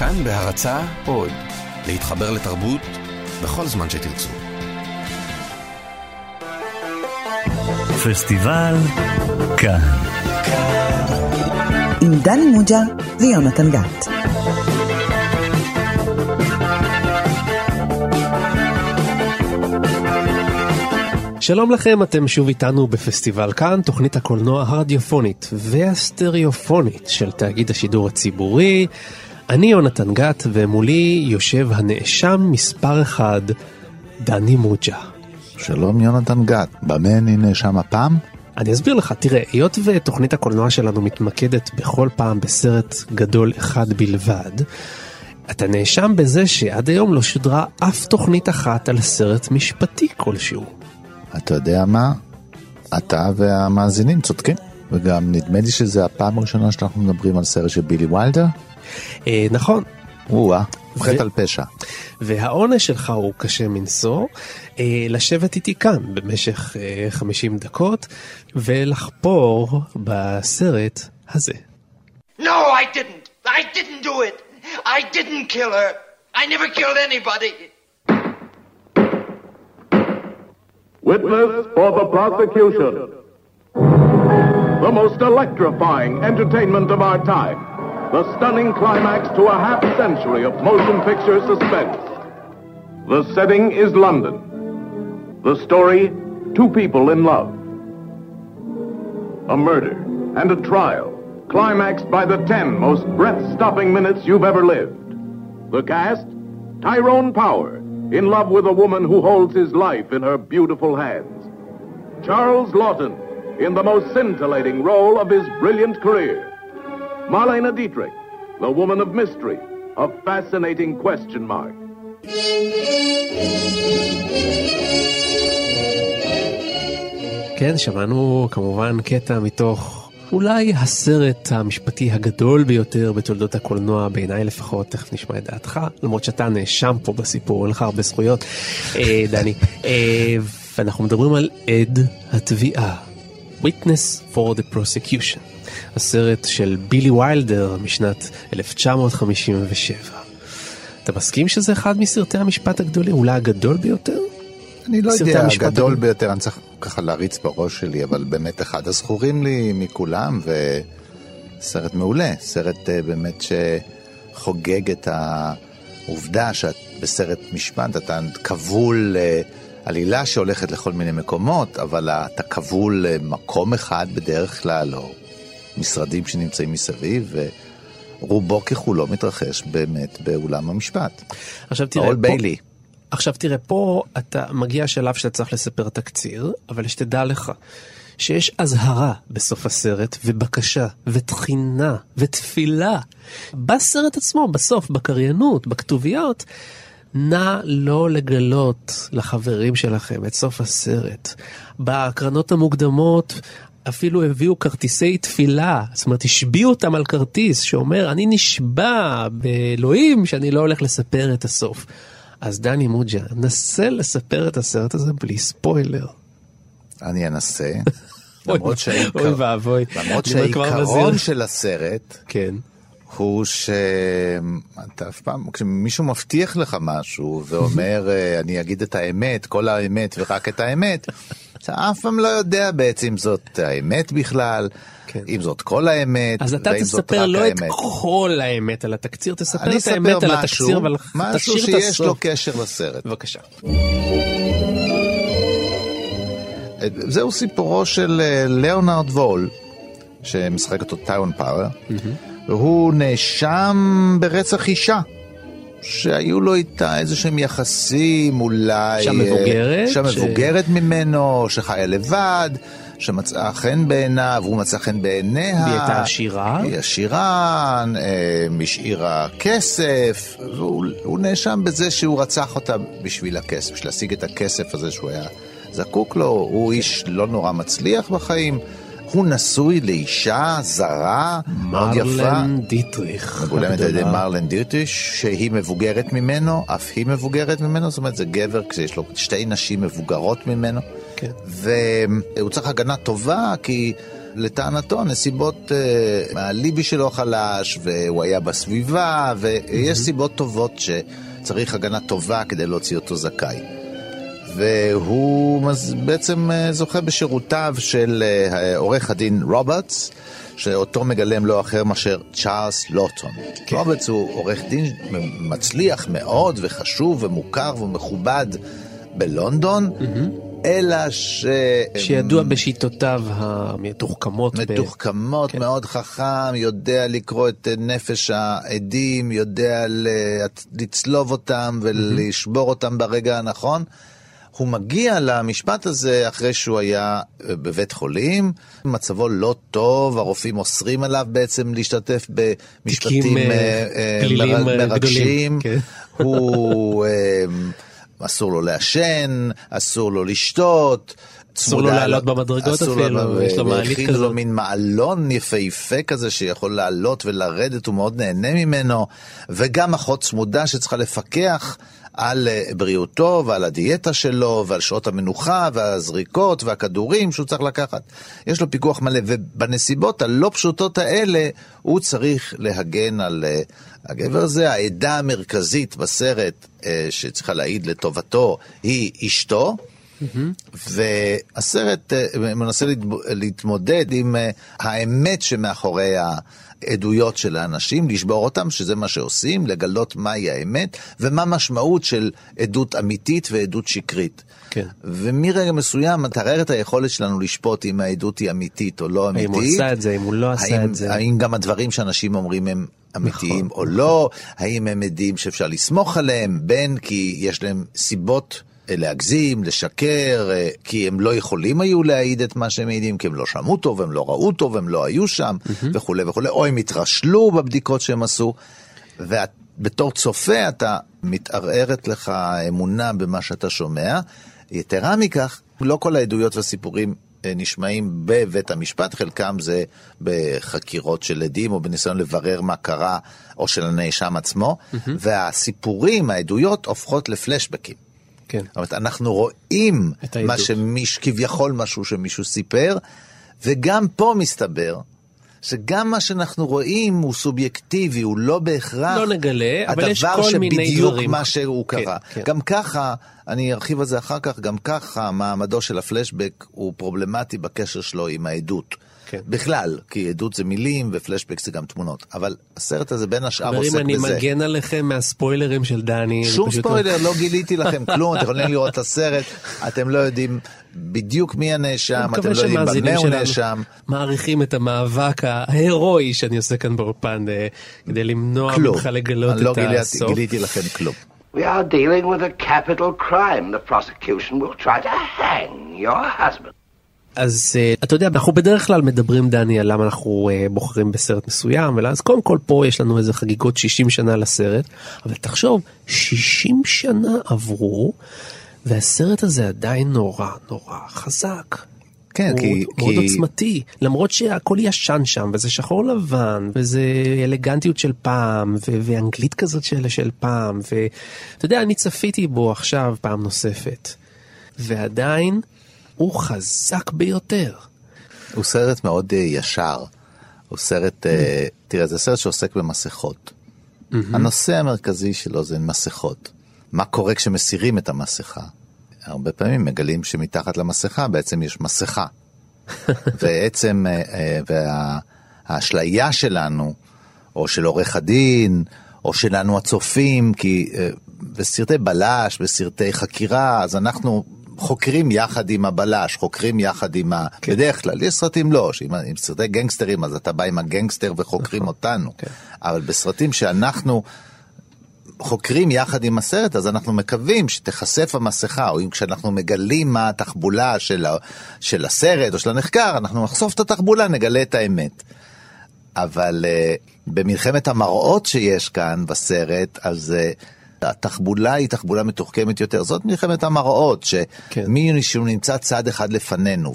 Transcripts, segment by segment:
כאן בהרצה עוד, להתחבר לתרבות בכל זמן שתרצו. פסטיבל כאן. עם דני מוג'ה ויונתן גת. שלום לכם, אתם שוב איתנו בפסטיבל כאן, תוכנית הקולנוע הרדיופונית והסטריאופונית של תאגיד השידור הציבורי. אני יונתן גת, ומולי יושב הנאשם מספר אחד, דני מוג'ה. שלום יונתן גת, במה אני נאשם הפעם? אני אסביר לך, תראה, היות ותוכנית הקולנוע שלנו מתמקדת בכל פעם בסרט גדול אחד בלבד, אתה נאשם בזה שעד היום לא שודרה אף תוכנית אחת על סרט משפטי כלשהו. אתה יודע מה? אתה והמאזינים צודקים. וגם נדמה לי שזה הפעם הראשונה שאנחנו מדברים על סרט של בילי ויילדר. אה, נכון. או-אה, חטא על פשע. והעונש שלך הוא קשה מנשוא, אה, לשבת איתי כאן במשך אה, 50 דקות ולחפור בסרט הזה. No, I didn't. I didn't do it. I didn't kill her. I never killed anybody. Witness for the prosecution. The most electrifying entertainment of our time. The stunning climax to a half century of motion picture suspense. The setting is London. The story, two people in love. A murder and a trial, climaxed by the ten most breath-stopping minutes you've ever lived. The cast, Tyrone Power, in love with a woman who holds his life in her beautiful hands. Charles Lawton, in the most scintillating role of his brilliant career. Marlena Dietrich, the woman of mystery, a fascinating question mark. כן, שמענו כמובן קטע מתוך אולי הסרט המשפטי הגדול ביותר בתולדות הקולנוע, בעיניי לפחות, תכף נשמע את דעתך, למרות שאתה נאשם פה בסיפור, אין לך הרבה זכויות, אה, דני. אה, ואנחנו מדברים על עד התביעה, Witness for the Prosecution, הסרט של בילי ויילדר משנת 1957. אתה מסכים שזה אחד מסרטי המשפט הגדולים, אולי הגדול ביותר? אני לא יודע, הגדול הגדול. ביותר, אני צריך ככה להריץ בראש שלי, אבל באמת אחד הזכורים לי מכולם, וסרט מעולה, סרט אה, באמת שחוגג את העובדה שאת בסרט משפט, אתה כבול אה, עלילה שהולכת לכל מיני מקומות, אבל אתה כבול למקום אחד בדרך כלל, או משרדים שנמצאים מסביב, ורובו ככולו מתרחש באמת באולם המשפט. עכשיו תראה, אול פה- ביילי. עכשיו תראה, פה אתה מגיע שלב שאתה צריך לספר תקציר, אבל שתדע לך שיש אזהרה בסוף הסרט, ובקשה, ותחינה, ותפילה. בסרט עצמו, בסוף, בקריינות, בכתוביות, נא לא לגלות לחברים שלכם את סוף הסרט. בהקרנות המוקדמות אפילו הביאו כרטיסי תפילה, זאת אומרת השביעו אותם על כרטיס שאומר אני נשבע באלוהים שאני לא הולך לספר את הסוף. אז דני מוג'ה, נסה לספר את הסרט הזה בלי ספוילר. אני אנסה. למרות שהעיקרון. של הסרט כן. הוא שאתה אף פעם, כשמישהו מבטיח לך משהו ואומר אני אגיד את האמת, כל האמת ורק את האמת, אתה אף פעם לא יודע בעצם אם זאת האמת בכלל, כן. אם זאת כל האמת, אז אתה ואם זאת תספר רק לא את האמת. כל האמת על התקציר, תספר אני את האמת אספר על משהו, התקציר, אבל משהו תשאיר את שיש לו. קשר לסרט. בבקשה. זהו סיפורו של אה, ליאונרד וול, שמשחק אותו טיון פאוור, והוא נאשם ברצח אישה. שהיו לו איתה איזה שהם יחסים אולי... אישה אה, מבוגרת, אישה ש- ממנו, שחיה לבד, שמצאה חן בעיניו, הוא מצא חן בעיניה. היא הייתה עשירה. היא עשירה, אה, השאירה כסף, והוא הוא נאשם בזה שהוא רצח אותה בשביל הכסף, בשביל להשיג את הכסף הזה שהוא היה זקוק לו. הוא איש לא נורא מצליח בחיים. הוא נשוי לאישה זרה, מאוד יפה. מרלן דיטריך. מגולמת על ידי. מרלן דירטיש, שהיא מבוגרת ממנו, אף היא מבוגרת ממנו, זאת אומרת זה גבר כשיש לו שתי נשים מבוגרות ממנו. כן. והוא צריך הגנה טובה כי לטענתו, נסיבות, אה, הליבי שלו חלש, והוא היה בסביבה, ויש סיבות טובות שצריך הגנה טובה כדי להוציא אותו זכאי. והוא בעצם אה, זוכה בשירותיו של אה, עורך הדין רוברטס, שאותו מגלם לא אחר מאשר צ'ארלס לוטון. כן. רוברטס הוא עורך דין מצליח מאוד וחשוב ומוכר ומכובד בלונדון, אלא ש... שידוע בשיטותיו המתוחכמות. ב- מתוחכמות, כן. מאוד חכם, יודע לקרוא את אה, נפש העדים, יודע לצלוב אותם ולשבור אותם ברגע הנכון. הוא מגיע למשפט הזה אחרי שהוא היה אה, בבית חולים, מצבו לא טוב, הרופאים אוסרים עליו בעצם להשתתף במשפטים מר- מרגשים. גדולים. הוא, אסור לו לעשן, אסור לו לשתות. אסור לו לעלות לו- במדרגות לו- אפילו, יש לו מעלית והכינו לו כזאת. מין מעלון יפהפה כזה שיכול לעלות ולרדת, הוא מאוד נהנה ממנו, וגם אחות צמודה שצריכה לפקח על אה, בריאותו ועל הדיאטה שלו ועל שעות המנוחה והזריקות והכדורים שהוא צריך לקחת. יש לו פיקוח מלא, ובנסיבות הלא פשוטות האלה הוא צריך להגן על אה, הגבר הזה. העדה המרכזית בסרט אה, שצריכה להעיד לטובתו היא אשתו. והסרט אה, מנסה להתמודד עם אה, האמת שמאחורי העדויות של האנשים, לשבור אותם, שזה מה שעושים, לגלות מהי האמת, ומה המשמעות של עדות אמיתית ועדות שקרית. כן. ומרגע מסוים מתערער את היכולת שלנו לשפוט אם העדות היא אמיתית או לא אמיתית. האם הוא עשה את זה, אם הוא לא עשה האם, את זה. האם גם הדברים שאנשים אומרים הם אמיתיים נכון. או לא, האם הם עדים שאפשר לסמוך עליהם, בין כי יש להם סיבות להגזים, לשקר, אה, כי הם לא יכולים היו להעיד את מה שהם מעידים, כי הם לא שמעו טוב, הם לא ראו טוב, הם לא היו שם, וכולי וכולי, או הם התרשלו בבדיקות שהם עשו, ובתור צופה אתה מתערערת לך האמונה במה שאתה שומע. יתרה מכך, לא כל העדויות והסיפורים אה, נשמעים בבית המשפט, חלקם זה בחקירות של עדים או בניסיון לברר מה קרה, או של הנאשם עצמו, והסיפורים, העדויות, הופכות לפלשבקים. כן. זאת אומרת, אנחנו רואים. מה שמיש, כביכול משהו שמישהו סיפר, וגם פה מסתבר שגם מה שאנחנו רואים הוא סובייקטיבי, הוא לא בהכרח לא נגלה, אבל יש הדבר כל מיני שבדיוק דברים. מה שהוא כן, קרה. כן. גם ככה, אני ארחיב על זה אחר כך, גם ככה מעמדו של הפלשבק הוא פרובלמטי בקשר שלו עם העדות. כן. בכלל, כי עדות זה מילים ופלשבק זה גם תמונות. אבל הסרט הזה בין השאר חברים, עוסק אני בזה. מגן עליכם מהספוילרים של דני. אני שום פשוט- ספוילר, לא גיליתי לכם כלום, אתם יכולים לראות את הסרט, אתם לא יודעים בדיוק מי הנאשם, אני אתם לא יודעים במה הוא נאשם. מעריכים את המאבק ההירואי שאני עושה כאן באולפן אה, כדי למנוע. ממך לגלות אני לא את הסוף. גיליתי לכם כלום. We are dealing with a capital crime. The prosecution will try to hang your husband. אז uh, אתה יודע, אנחנו בדרך כלל מדברים, דני, על למה אנחנו uh, בוחרים בסרט מסוים, אז קודם כל פה יש לנו איזה חגיגות 60 שנה לסרט, אבל תחשוב, 60 שנה עברו, והסרט הזה עדיין נורא נורא חזק. כן, הוא כי... מאוד כי- עוצמתי, למרות שהכל ישן שם, וזה שחור לבן, וזה אלגנטיות של פעם, ו- ואנגלית כזאת של, של פעם, ואתה יודע, אני צפיתי בו עכשיו פעם נוספת, ועדיין הוא חזק ביותר. הוא סרט מאוד אה, ישר. הוא סרט, אה, תראה, זה סרט שעוסק במסכות. הנושא המרכזי שלו זה מסכות. מה קורה כשמסירים את המסכה? הרבה פעמים מגלים שמתחת למסכה בעצם יש מסכה. ועצם, אה, אה, והאשליה שלנו, או של עורך הדין, או שלנו הצופים, כי אה, בסרטי בלש, בסרטי חקירה, אז אנחנו חוקרים יחד עם הבלש, חוקרים יחד עם ה... כן. בדרך כלל, יש סרטים לא, שעם עם סרטי גנגסטרים, אז אתה בא עם הגנגסטר וחוקרים אותנו. כן. אבל בסרטים שאנחנו חוקרים יחד עם הסרט, אז אנחנו מקווים שתיחשף המסכה, או אם כשאנחנו מגלים מה התחבולה של, ה, של הסרט או של הנחקר, אנחנו נחשוף את התחבולה, נגלה את האמת. אבל uh, במלחמת המראות שיש כאן בסרט, אז uh, התחבולה היא תחבולה מתוחכמת יותר. זאת מלחמת המראות, כן. שמי שהוא נמצא צעד אחד לפנינו,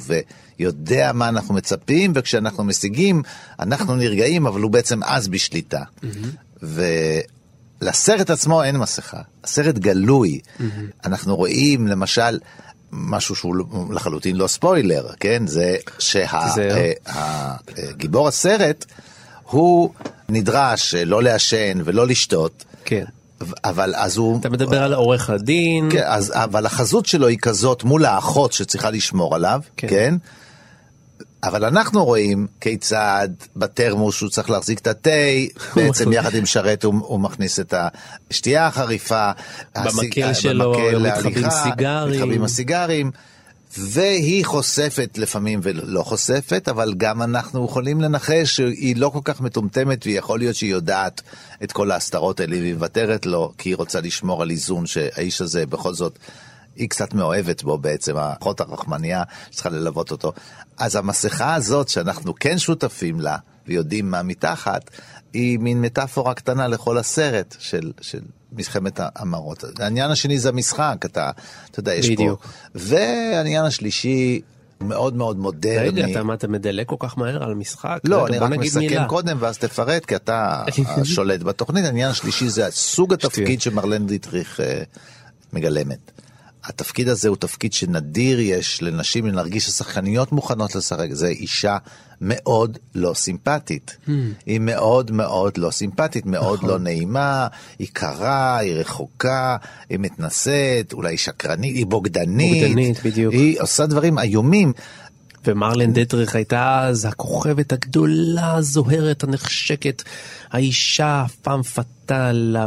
ויודע מה אנחנו מצפים, וכשאנחנו משיגים, אנחנו נרגעים, אבל הוא בעצם אז בשליטה. ולסרט עצמו אין מסכה, הסרט גלוי. אנחנו רואים, למשל, משהו שהוא לחלוטין לא ספוילר, כן? זה. שהגיבור הסרט הוא נדרש לא לעשן ולא לשתות, כן. אבל אז הוא... אתה מדבר על עורך הדין. כן, אז, אבל החזות שלו היא כזאת מול האחות שצריכה לשמור עליו, כן. כן? אבל אנחנו רואים כיצד בתרמוס שהוא צריך להחזיק את התה, בעצם יחד עם שרת הוא, הוא מכניס את השתייה החריפה. במקל הסיג- שלו במקל מתחבאים להליכה, סיגרים. מתחבאים הסיגרים. והיא חושפת לפעמים ולא חושפת, אבל גם אנחנו יכולים לנחש שהיא לא כל כך מטומטמת, ויכול להיות שהיא יודעת את כל ההסתרות האלה, והיא מוותרת לו, כי היא רוצה לשמור על איזון שהאיש הזה בכל זאת, היא קצת מאוהבת בו בעצם, האחות הרחמניה שצריכה ללוות אותו. אז המסכה הזאת שאנחנו כן שותפים לה, ויודעים מה מתחת, היא מין מטאפורה קטנה לכל הסרט של, של מלחמת המראות. העניין השני זה המשחק, אתה, אתה יודע, יש בדיוק. פה... והעניין השלישי, מאוד מאוד מודרני. רגע, אתה, מה, אתה מדלג כל כך מהר על משחק? לא, רגע, אני רק מסכם מילה. קודם ואז תפרט, כי אתה השולט בתוכנית. העניין השלישי זה סוג התפקיד שמרלן דיטריך אה, מגלמת. התפקיד הזה הוא תפקיד שנדיר יש לנשים להרגיש ששחקניות מוכנות לשחק. זו אישה מאוד לא סימפטית. Hmm. היא מאוד מאוד לא סימפטית, מאוד נכון. לא נעימה, היא קרה, היא רחוקה, היא מתנשאת, אולי היא שקרנית, היא בוגדנית. בוגדנית, בדיוק. היא עושה דברים איומים. ומרלן דטריך הייתה אז הכוכבת הגדולה, הזוהרת, הנחשקת, האישה, הפעם פאטל,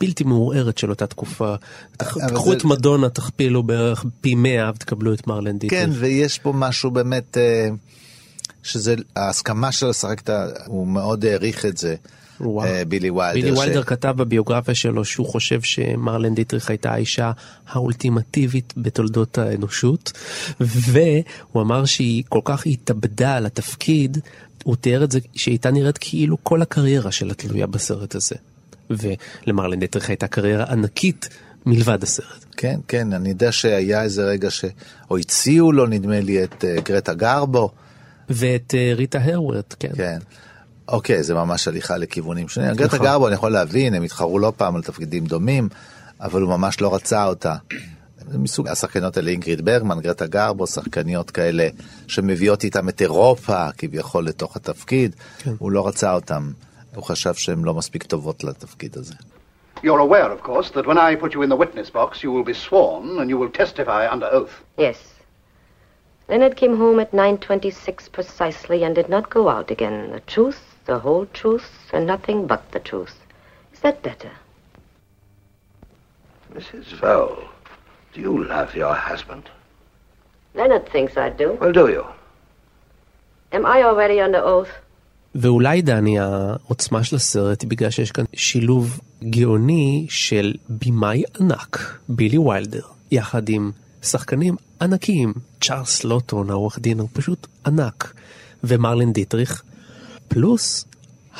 הבלתי מעורערת של אותה תקופה. תח- אבל קחו זה- את מדונה, תכפילו בערך פי 100 ותקבלו את מרלן דיטריך. כן, ויש פה משהו באמת, אה, שזה, ההסכמה שלו לשחק את ה... הוא מאוד העריך את זה, וואו. אה, בילי ויילדר. בילי ש- ויילדר כתב בביוגרפיה שלו שהוא חושב שמרלן דיטריך הייתה האישה האולטימטיבית בתולדות האנושות, והוא אמר שהיא כל כך התאבדה על התפקיד, הוא תיאר את זה שהיא הייתה נראית כאילו כל הקריירה שלה תלויה בסרט הזה. ולמרלן דיטריך הייתה קריירה ענקית מלבד הסרט. כן, כן, אני יודע שהיה איזה רגע ש... או הציעו לו, נדמה לי, את אה, גרטה גרבו. ואת אה, ריטה הרוורד, כן. כן. אוקיי, זה ממש הליכה לכיוונים שונים. גרטה נכון. גרבו, אני יכול להבין, הם התחרו לא פעם על תפקידים דומים, אבל הוא ממש לא רצה אותה. זה מסוג השחקניות האלה, אינגריד ברגמן, גרטה גרבו, שחקניות כאלה שמביאות איתם את אירופה כביכול לתוך התפקיד, כן. הוא לא רצה אותם. הוא חשב שהן לא מספיק טובות לתפקיד הזה. You're aware, of course, that when I put you in the witness box, you will be sworn and you will testify under oath. Yes. Leonard came home at 9.26 precisely and did not go out again. The truth, the whole truth, and nothing but the truth. Is that better? Mrs. Vole, do you love your husband? Leonard thinks I do. Well, do you? Am I already under oath? ואולי דני העוצמה של הסרט היא בגלל שיש כאן שילוב גאוני של במאי ענק, בילי ויילדר, יחד עם שחקנים ענקיים, צ'ארלס לוטון, העורך דין הוא פשוט ענק, ומרלן דיטריך, פלוס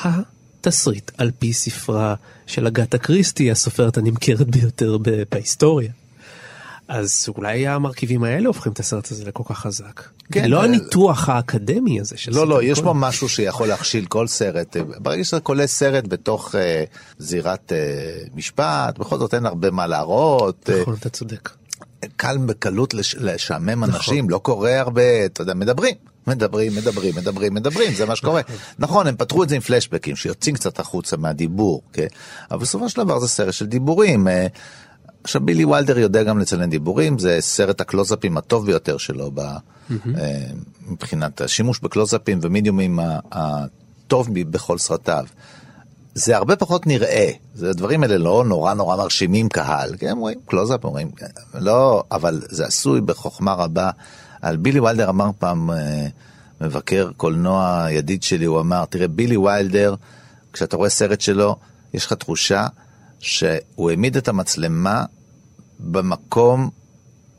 התסריט על פי ספרה של אגתה קריסטי, הסופרת הנמכרת ביותר בהיסטוריה. אז אולי המרכיבים האלה הופכים את הסרט הזה לכל כך חזק. כן, לא אה, הניתוח האקדמי הזה של לא, לא, יש. פה משהו שיכול להכשיל כל סרט. ברגע שאתה קולט סרט בתוך אה, זירת אה, משפט, בכל זאת אין הרבה מה להראות. אה, נכון, אתה צודק. קל בקלות לש, לשעמם אנשים, לא קורה הרבה, אתה יודע, מדברים. מדברים, מדברים, מדברים, מדברים, זה מה שקורה. נכון, הם פתרו את זה עם פלשבקים שיוצאים קצת החוצה מהדיבור, כן? אבל בסופו של דבר זה סרט של דיבורים. עכשיו בילי וילדר יודע גם לצלם דיבורים, זה סרט הקלוזאפים הטוב ביותר שלו ב, אה, מבחינת השימוש בקלוזאפים ומידיומים הטוב בכל סרטיו. זה הרבה פחות נראה, זה הדברים האלה לא נורא נורא מרשימים קהל, כן, הם רואים קלוזאפ, אומרים, לא, אבל זה עשוי בחוכמה רבה. על בילי וילדר אמר פעם אה, מבקר קולנוע ידיד שלי, הוא אמר, תראה, בילי וילדר, כשאתה רואה סרט שלו, יש לך תחושה שהוא העמיד את המצלמה במקום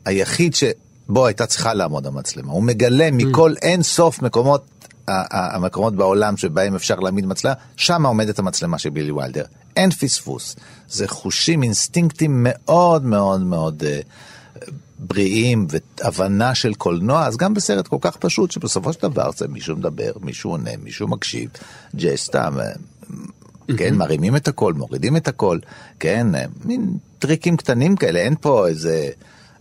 היחיד שבו הייתה צריכה לעמוד המצלמה. הוא מגלה מכל אין סוף מקומות, המקומות בעולם שבהם אפשר להעמיד מצלמה, שם עומדת המצלמה של בילי וילדר. אין פספוס. זה חושים, אינסטינקטים מאוד מאוד מאוד אה, בריאים והבנה של קולנוע, אז גם בסרט כל כך פשוט, שבסופו של דבר זה מישהו מדבר, מישהו עונה, מישהו מקשיב, ג'יי סתם, אה, כן, מרימים את הכל, מורידים את הכל, כן, אה, מין טריקים קטנים כאלה, אין פה איזה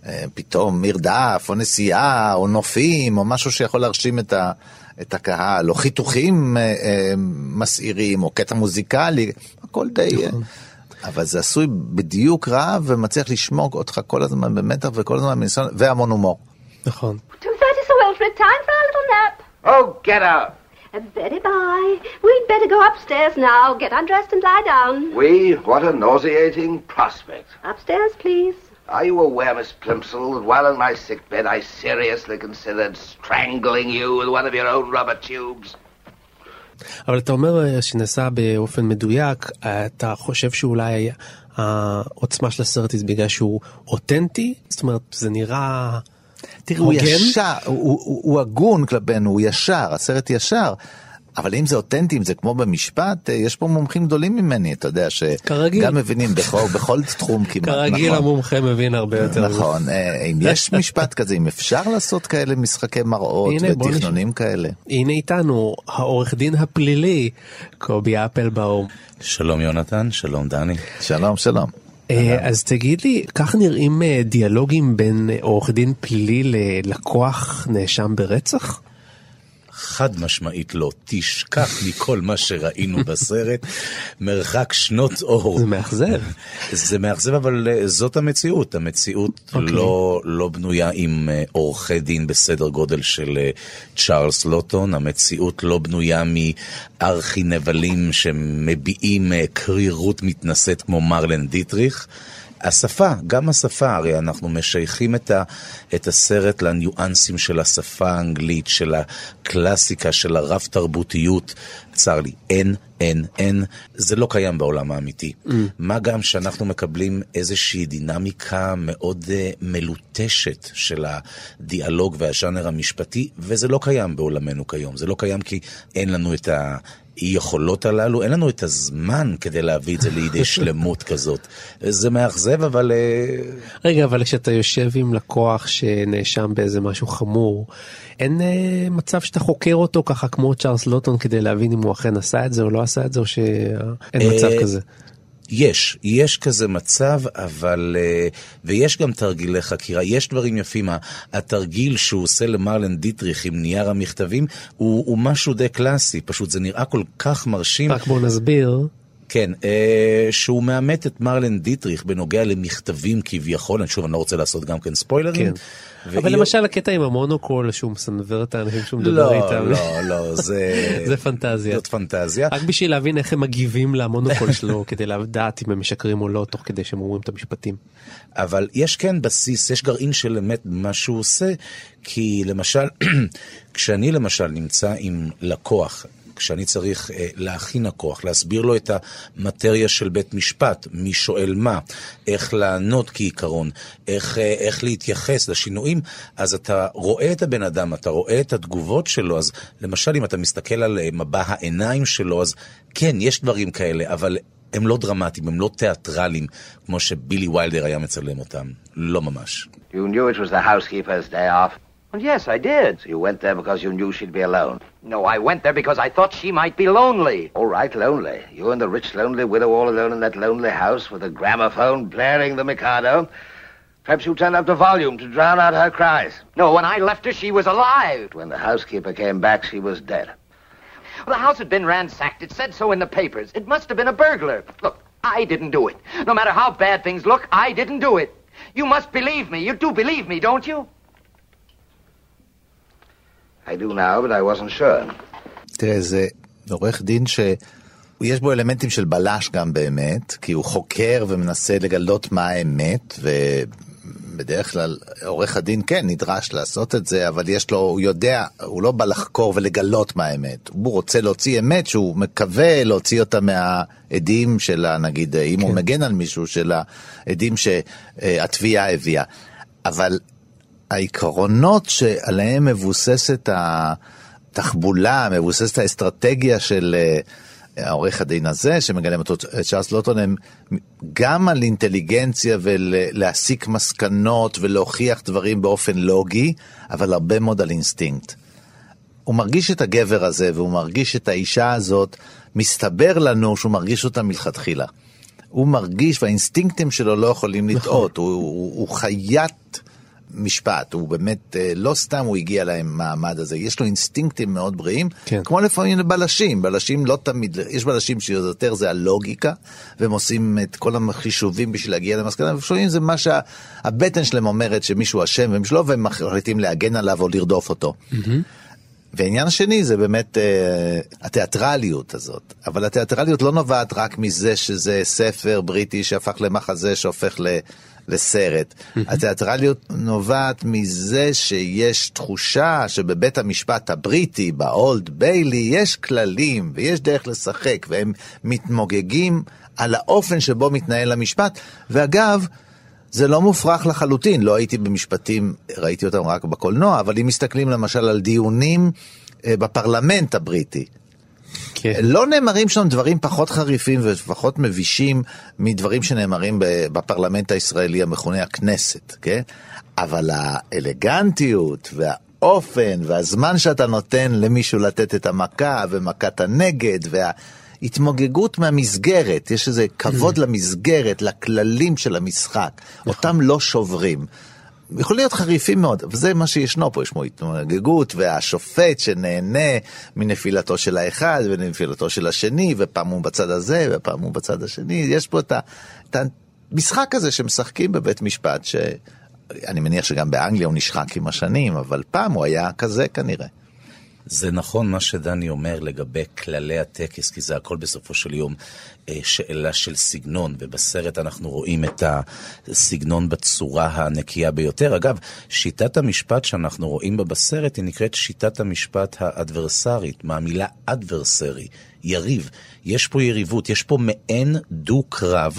אה, פתאום מרדף, או נסיעה, או נופים, או משהו שיכול להרשים את, ה, את הקהל, או חיתוכים אה, אה, מסעירים, או קטע מוזיקלי, הכל די... נכון. אבל זה עשוי בדיוק רע ומצליח לשמור אותך כל הזמן במתח וכל הזמן בניסיון, והמון הומור. נכון. 2.30 so well for a time for a little nap. Oh, get out! Uh, Betty, bye. We'd better go upstairs now. Get undressed and lie down. We? What a nauseating prospect. Upstairs, please. Are you aware, Miss Plimsoll, that while in my sick bed I seriously considered strangling you with one of your own rubber tubes? אבל אתה אומר אה, שנעשה באופן מדויק, אה, אתה חושב שאולי העוצמה של הסרט היא בגלל שהוא אותנטי? זאת אומרת, זה נראה... תראי, הוא ישר, הוא, הוא, הוא הגון כלפינו, הוא ישר, הסרט ישר. אבל אם זה אותנטי, אם זה כמו במשפט, אה, יש פה מומחים גדולים ממני, אתה יודע, שגם מבינים בכל, בכל תחום כמעט. כרגיל נכון. המומחה מבין הרבה יותר. נכון, אה, אם יש משפט כזה, אם אפשר לעשות כאלה משחקי מראות ותכנונים כאלה. הנה איתנו העורך דין הפלילי, קובי אפלבאום. שלום יונתן, שלום דני. שלום, שלום. אה, אז תגיד לי, כך נראים דיאלוגים בין עורך דין פלילי ללקוח נאשם ברצח? חד משמעית לא. תשכח מכל מה שראינו בסרט, מרחק שנות אור. זה מאכזב. זה מאכזב, אבל uh, זאת המציאות. המציאות okay. אוקיי. לא, לא בנויה עם uh, עורכי דין בסדר גודל של uh, צ'ארלס לוטון, המציאות לא בנויה מארכי נבלים שמביעים קרירות מתנשאת כמו מרלן דיטריך. השפה, גם השפה, הרי אנחנו משייכים את, ה, את הסרט לניואנסים של השפה האנגלית, של הקלאסיקה, של הרב תרבותיות. צר לי, אין, אין, אין, זה לא קיים בעולם האמיתי. Mm. מה גם שאנחנו מקבלים איזושהי דינמיקה מאוד uh, מלוטשת של הדיאלוג והז'אנר המשפטי, וזה לא קיים בעולמנו כיום. זה לא קיים כי אין לנו את ה... היכולות הללו, אין לנו את הזמן כדי להביא את זה לידי שלמות כזאת. זה מאכזב, אבל... אה, רגע, אבל כשאתה יושב עם לקוח שנאשם באיזה משהו חמור, אין אה, מצב שאתה חוקר אותו ככה כמו צ'ארלס לוטון כדי להבין אם הוא אכן עשה את זה או לא עשה את זה, או שאין מצב אה, כזה? יש, יש כזה מצב, אבל... אה, ויש גם תרגילי חקירה, יש דברים יפים. התרגיל שהוא עושה למרלן דיטריך עם נייר המכתבים, הוא, הוא משהו די קלאסי, פשוט זה נראה כל כך מרשים. רק בוא נסביר. כן, אה, שהוא מאמת את מרלן דיטריך בנוגע למכתבים כביכול, שוב, אני לא רוצה לעשות גם כן ספוילרים. כן. והיא... אבל למשל הקטע עם המונוקול שהוא מסנוור את האנשים שהוא מדבר לא, איתם. לא, לא, זה... זה פנטזיה. זאת פנטזיה. רק בשביל להבין איך הם מגיבים למונוקול שלו, כדי לדעת אם הם משקרים או לא, תוך כדי שהם אומרים את המשפטים. אבל יש כן בסיס, יש גרעין של אמת במה שהוא עושה, כי למשל, כשאני למשל נמצא עם לקוח, כשאני צריך אה, להכין הכוח, להסביר לו את המטריה של בית משפט, מי שואל מה, איך לענות כעיקרון, איך, אה, איך להתייחס לשינויים, אז אתה רואה את הבן אדם, אתה רואה את התגובות שלו, אז למשל אם אתה מסתכל על אה, מבע העיניים שלו, אז כן, יש דברים כאלה, אבל הם לא דרמטיים, הם לא תיאטרליים, כמו שבילי ויילדר היה מצלם אותם. לא ממש. You knew it was the housekeeper's day off. Well, yes, I did. So you went there because you knew she'd be alone? No, I went there because I thought she might be lonely. All right, lonely. You and the rich, lonely widow all alone in that lonely house with a gramophone blaring the Mikado. Perhaps you turned up the volume to drown out her cries. No, when I left her, she was alive. When the housekeeper came back, she was dead. Well, the house had been ransacked. It said so in the papers. It must have been a burglar. Look, I didn't do it. No matter how bad things look, I didn't do it. You must believe me. You do believe me, don't you? I do now, but I wasn't sure. תראה, זה עורך דין שיש בו אלמנטים של בלש גם באמת, כי הוא חוקר ומנסה לגלות מה האמת, ובדרך כלל עורך הדין כן נדרש לעשות את זה, אבל יש לו, הוא יודע, הוא לא בא לחקור ולגלות מה האמת. הוא רוצה להוציא אמת שהוא מקווה להוציא אותה מהעדים שלה, נגיד, אם כן. הוא מגן על מישהו, של העדים שהתביעה הביאה. אבל העקרונות שעליהם מבוססת התחבולה, מבוססת האסטרטגיה של אה, העורך הדין הזה, שמגלם אותו צ'ארלס לוטון, הם גם על אינטליגנציה ולהסיק מסקנות ולהוכיח דברים באופן לוגי, אבל הרבה מאוד על אינסטינקט. הוא מרגיש את הגבר הזה והוא מרגיש את האישה הזאת, מסתבר לנו שהוא מרגיש אותה מלכתחילה. הוא מרגיש והאינסטינקטים שלו לא יכולים לטעות, הוא, הוא, הוא חיית משפט, הוא באמת, אה, לא סתם הוא הגיע למעמד הזה, יש לו אינסטינקטים מאוד בריאים, כן. כמו לפעמים לבלשים, בלשים לא תמיד, יש בלשים שיותר זה הלוגיקה, והם עושים את כל החישובים בשביל להגיע למסקנה, ולפעמים זה מה שהבטן שלהם אומרת שמישהו אשם והם שלו, והם מחליטים להגן עליו או לרדוף אותו. והעניין השני זה באמת אה, התיאטרליות הזאת, אבל התיאטרליות לא נובעת רק מזה שזה ספר בריטי שהפך למחזה שהופך ל... לסרט. התיאטרליות נובעת מזה שיש תחושה שבבית המשפט הבריטי, באולד ביילי, יש כללים ויש דרך לשחק, והם מתמוגגים על האופן שבו מתנהל המשפט. ואגב, זה לא מופרך לחלוטין, לא הייתי במשפטים, ראיתי אותם רק בקולנוע, אבל אם מסתכלים למשל על דיונים אה, בפרלמנט הבריטי, כן. לא נאמרים שם דברים פחות חריפים ופחות מבישים מדברים שנאמרים בפרלמנט הישראלי המכונה הכנסת, כן? אבל האלגנטיות והאופן והזמן שאתה נותן למישהו לתת את המכה ומכת הנגד וההתמוגגות מהמסגרת, יש איזה כבוד למסגרת, לכללים של המשחק, אותם לא שוברים. יכולים להיות חריפים מאוד, וזה מה שישנו פה, יש פה התמוגגות, והשופט שנהנה מנפילתו של האחד ונפילתו של השני, ופעם הוא בצד הזה ופעם הוא בצד השני, יש פה את, ה, את המשחק הזה שמשחקים בבית משפט, שאני מניח שגם באנגליה הוא נשחק עם השנים, אבל פעם הוא היה כזה כנראה. זה נכון מה שדני אומר לגבי כללי הטקס, כי זה הכל בסופו של יום אה, שאלה של סגנון, ובסרט אנחנו רואים את הסגנון בצורה הנקייה ביותר. אגב, שיטת המשפט שאנחנו רואים בה בסרט היא נקראת שיטת המשפט האדברסרית, מהמילה אדברסרי, יריב. יש פה יריבות, יש פה מעין דו-קרב.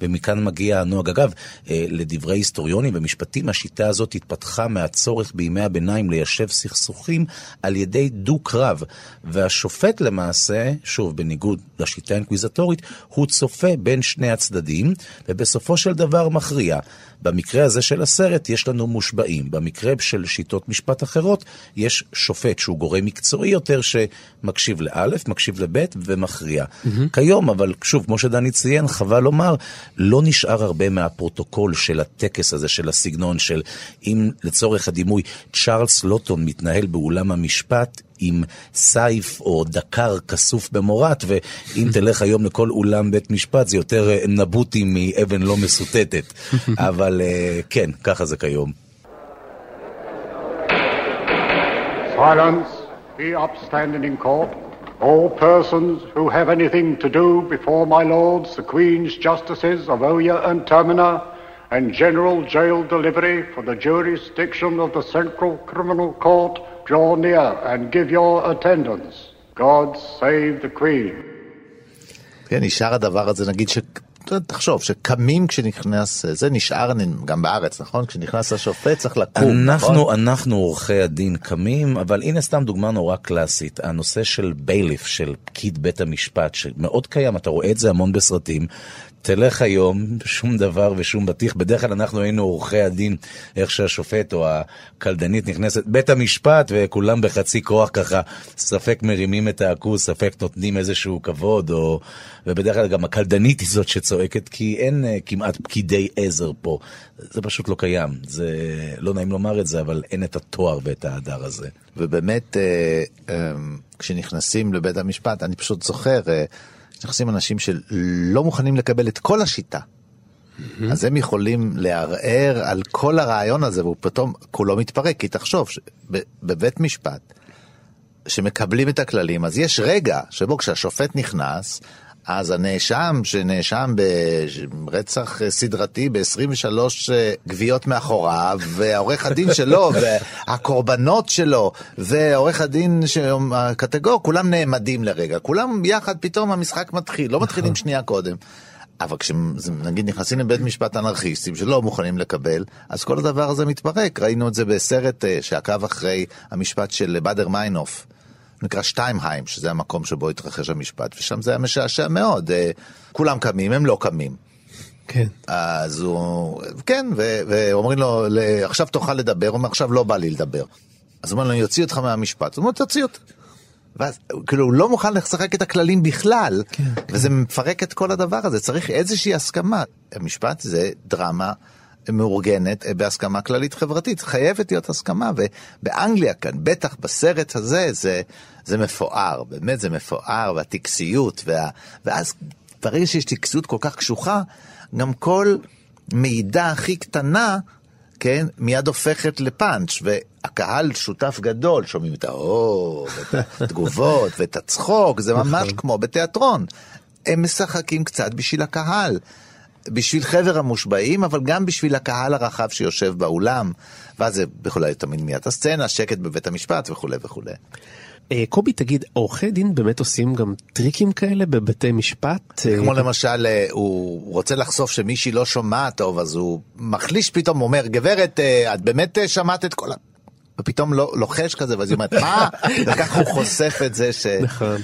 ומכאן מגיע הנוהג. אגב, אה, לדברי היסטוריונים ומשפטים, השיטה הזאת התפתחה מהצורך בימי הביניים ליישב סכסוכים על ידי דו-קרב. והשופט למעשה, שוב, בניגוד לשיטה האינקוויזטורית, הוא צופה בין שני הצדדים, ובסופו של דבר מכריע. במקרה הזה של הסרט יש לנו מושבעים. במקרה של שיטות משפט אחרות, יש שופט שהוא גורם מקצועי יותר שמקשיב לאלף, מקשיב לבית ומכריע. Mm-hmm. כיום, אבל שוב, כמו שדני ציין, חבל לומר, לא נשאר הרבה מהפרוטוקול של הטקס הזה, של הסגנון של אם לצורך הדימוי צ'ארלס לוטון מתנהל באולם המשפט, עם סייף או דקר כסוף במורת, ואם תלך היום לכל אולם בית משפט זה יותר אה, נבוטי מאבן לא מסוטטת. אבל אה, כן, ככה זה כיום. Silence, be upstanding in court. All persons who have anything to do before my lords, the Queen's Justices of Oya and Termina, and General Jail Delivery for the jurisdiction of the Central Criminal Court, draw near and give your attendance. God save the Queen. כן, נשאר הדבר הזה, נגיד ש... תחשוב, שקמים כשנכנס, זה נשאר גם בארץ, נכון? כשנכנס השופט צריך לקום, אנחנו, נכון? אנחנו עורכי הדין קמים, אבל הנה סתם דוגמה נורא קלאסית, הנושא של בייליף, של פקיד בית המשפט, שמאוד קיים, אתה רואה את זה המון בסרטים. תלך היום, שום דבר ושום בטיח. בדרך כלל אנחנו היינו עורכי הדין, איך שהשופט או הקלדנית נכנסת, בית המשפט, וכולם בחצי כוח ככה, ספק מרימים את הכוס, ספק נותנים איזשהו כבוד, או... ובדרך כלל גם הקלדנית היא זאת שצועקת, כי אין uh, כמעט פקידי עזר פה. זה פשוט לא קיים. זה לא נעים לומר את זה, אבל אין את התואר ואת ההדר הזה. ובאמת, אה, אה, כשנכנסים לבית המשפט, אני פשוט זוכר, אה, נכנסים אנשים שלא מוכנים לקבל את כל השיטה. אז הם יכולים לערער על כל הרעיון הזה, והוא פתאום כולו מתפרק, כי תחשוב, בבית משפט, שמקבלים את הכללים, אז יש רגע שבו כשהשופט נכנס, אז הנאשם שנאשם ברצח סדרתי ב-23 גוויות מאחוריו, והעורך הדין שלו, והקורבנות שלו, ועורך הדין הקטגור, כולם נעמדים לרגע. כולם יחד, פתאום המשחק מתחיל, לא מתחילים שנייה קודם. אבל כשנגיד נכנסים לבית משפט אנרכיסטים שלא מוכנים לקבל, אז כל הדבר הזה מתפרק. ראינו את זה בסרט שעקב אחרי המשפט של באדר מיינוף. נקרא שטיימהיים, שזה המקום שבו התרחש המשפט, ושם זה היה משעשע מאוד. כולם קמים, הם לא קמים. כן. אז הוא, כן, ו- ואומרים לו, עכשיו תוכל לדבר, הוא אומר, עכשיו לא בא לי לדבר. אז הוא אומר לו, אני אוציא אותך מהמשפט. הוא אומר, תוציא אותי. ואז, כאילו, הוא לא מוכן לשחק את הכללים בכלל, כן, וזה כן. מפרק את כל הדבר הזה, צריך איזושהי הסכמה. המשפט זה דרמה מאורגנת אה, בהסכמה כללית חברתית. חייבת להיות הסכמה, ובאנגליה כאן, בטח בסרט הזה, זה, זה מפואר, באמת זה מפואר, והטקסיות, וה, ואז ברגע שיש טקסיות כל כך קשוחה, גם כל מידע הכי קטנה, כן, מיד הופכת לפאנץ', והקהל שותף גדול, שומעים את האור, ואת התגובות, ואת הצחוק, זה ממש כמו בתיאטרון. הם משחקים קצת בשביל הקהל. בשביל חבר המושבעים, אבל גם בשביל הקהל הרחב שיושב באולם. ואז זה יכול להיות תמיד מיד הסצנה, שקט בבית המשפט וכולי וכולי. אה, קובי, תגיד, עורכי דין באמת עושים גם טריקים כאלה בבתי משפט? אה, כמו למשל, אה, הוא רוצה לחשוף שמישהי לא שומעת טוב, אז הוא מחליש פתאום, אומר, גברת, את באמת שמעת את כל ה... ופתאום לא- לוחש כזה, ואז היא אומרת, מה? וככה הוא חושף את זה ש... נכון.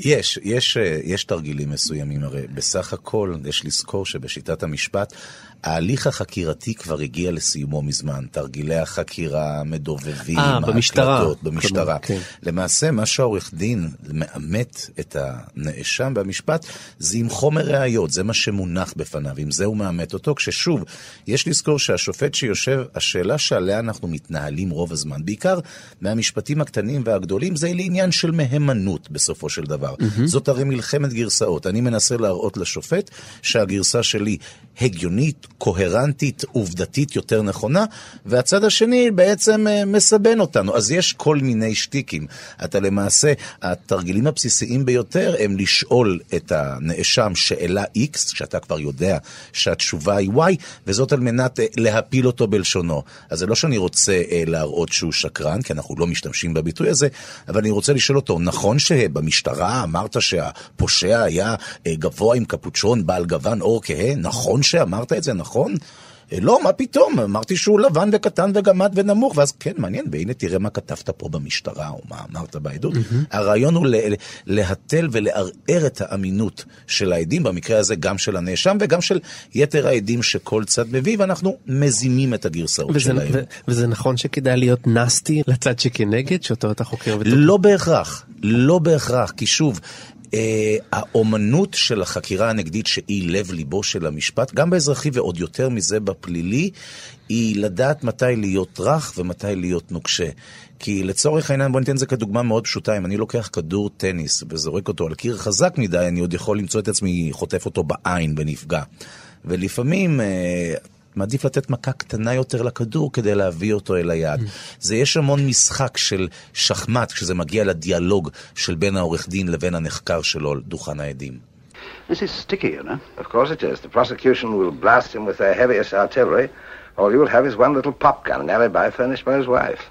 יש, יש, אה, יש תרגילים מסוימים, הרי בסך הכל יש לזכור שבשיטת המשפט ההליך החקירתי כבר הגיע לסיומו מזמן. תרגילי החקירה, מדובבים, אה, במשטרה. ההקלטות, במשטרה. כן. למעשה, מה שהעורך דין מאמת את הנאשם במשפט, זה עם חומר ראיות, זה מה שמונח בפניו, עם זה הוא מאמת אותו, כששוב, יש לזכור שהשופט שיושב, השאלה שעליה אנחנו מתנהלים רוב הזמן, בעיקר מהמשפטים הקטנים והגדולים, זה לעניין של מהימנות בסופו של דבר. מהמם. זאת הרי מלחמת גרסאות. אני מנסה להראות לשופט שהגרסה שלי הגיונית, קוהרנטית, עובדתית יותר נכונה, והצד השני בעצם אה, מסבן אותנו. אז יש כל מיני שטיקים. אתה למעשה, התרגילים הבסיסיים ביותר הם לשאול את הנאשם שאלה X, שאתה כבר יודע שהתשובה היא Y, וזאת על מנת אה, להפיל אותו בלשונו. אז זה לא שאני רוצה אה, להראות שהוא שקרן, כי אנחנו לא משתמשים בביטוי הזה, אבל אני רוצה לשאול אותו, נכון שבמשטרה אמרת שהפושע היה גבוה עם קפוצ'ון בעל גוון עור כהה? נכון שאמרת את זה, נכון? "אה, לא, מה פתאום, אמרתי שהוא לבן וקטן וגמד ונמוך, ואז כן, מעניין, והנה תראה מה כתבת פה במשטרה, או מה אמרת בעדות. הרעיון הוא להתל ולערער את האמינות של העדים, במקרה הזה גם של הנאשם וגם של יתר העדים שכל צד מביא, ואנחנו מזינים את הגרסאות וזה, שלהם. ו, וזה נכון שכדאי להיות נסטי לצד שכנגד, שאותו אתה חוקר ותוקף? לא בהכרח, לא בהכרח, כי שוב, האומנות של החקירה הנגדית שהיא לב ליבו של המשפט, גם באזרחי ועוד יותר מזה בפלילי, היא לדעת מתי להיות רך ומתי להיות נוקשה. כי לצורך העניין, בוא ניתן את זה כדוגמה מאוד פשוטה, אם אני לוקח כדור טניס וזורק אותו על קיר חזק מדי, אני עוד יכול למצוא את עצמי חוטף אותו בעין ונפגע. ולפעמים אה, מעדיף לתת מכה קטנה יותר לכדור כדי להביא אותו אל היעד. זה יש המון משחק של שחמט כשזה מגיע לדיאלוג של בין העורך דין לבין הנחקר שלו על דוכן העדים. This is sticky, you know. Of course it is. The prosecution will blast him with their heaviest artillery. All you'll have is one little pop gun, an alibi furnished by his wife.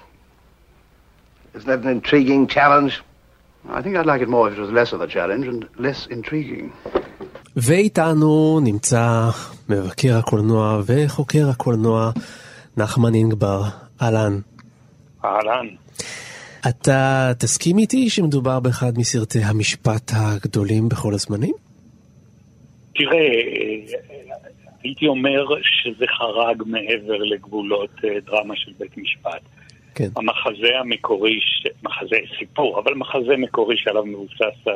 Isn't that an intriguing challenge? I think I'd like it more if it was less of a challenge and less intriguing. ואיתנו נמצא מבקר הקולנוע וחוקר הקולנוע נחמן אינגבר. אהלן. אהלן. אתה תסכים איתי שמדובר באחד מסרטי המשפט הגדולים בכל הזמנים? תראה, אה, הייתי אומר שזה חרג מעבר לגבולות אה, דרמה של בית משפט. כן. המחזה המקורי, ש- מחזה סיפור, אבל מחזה מקורי שעליו מבוסס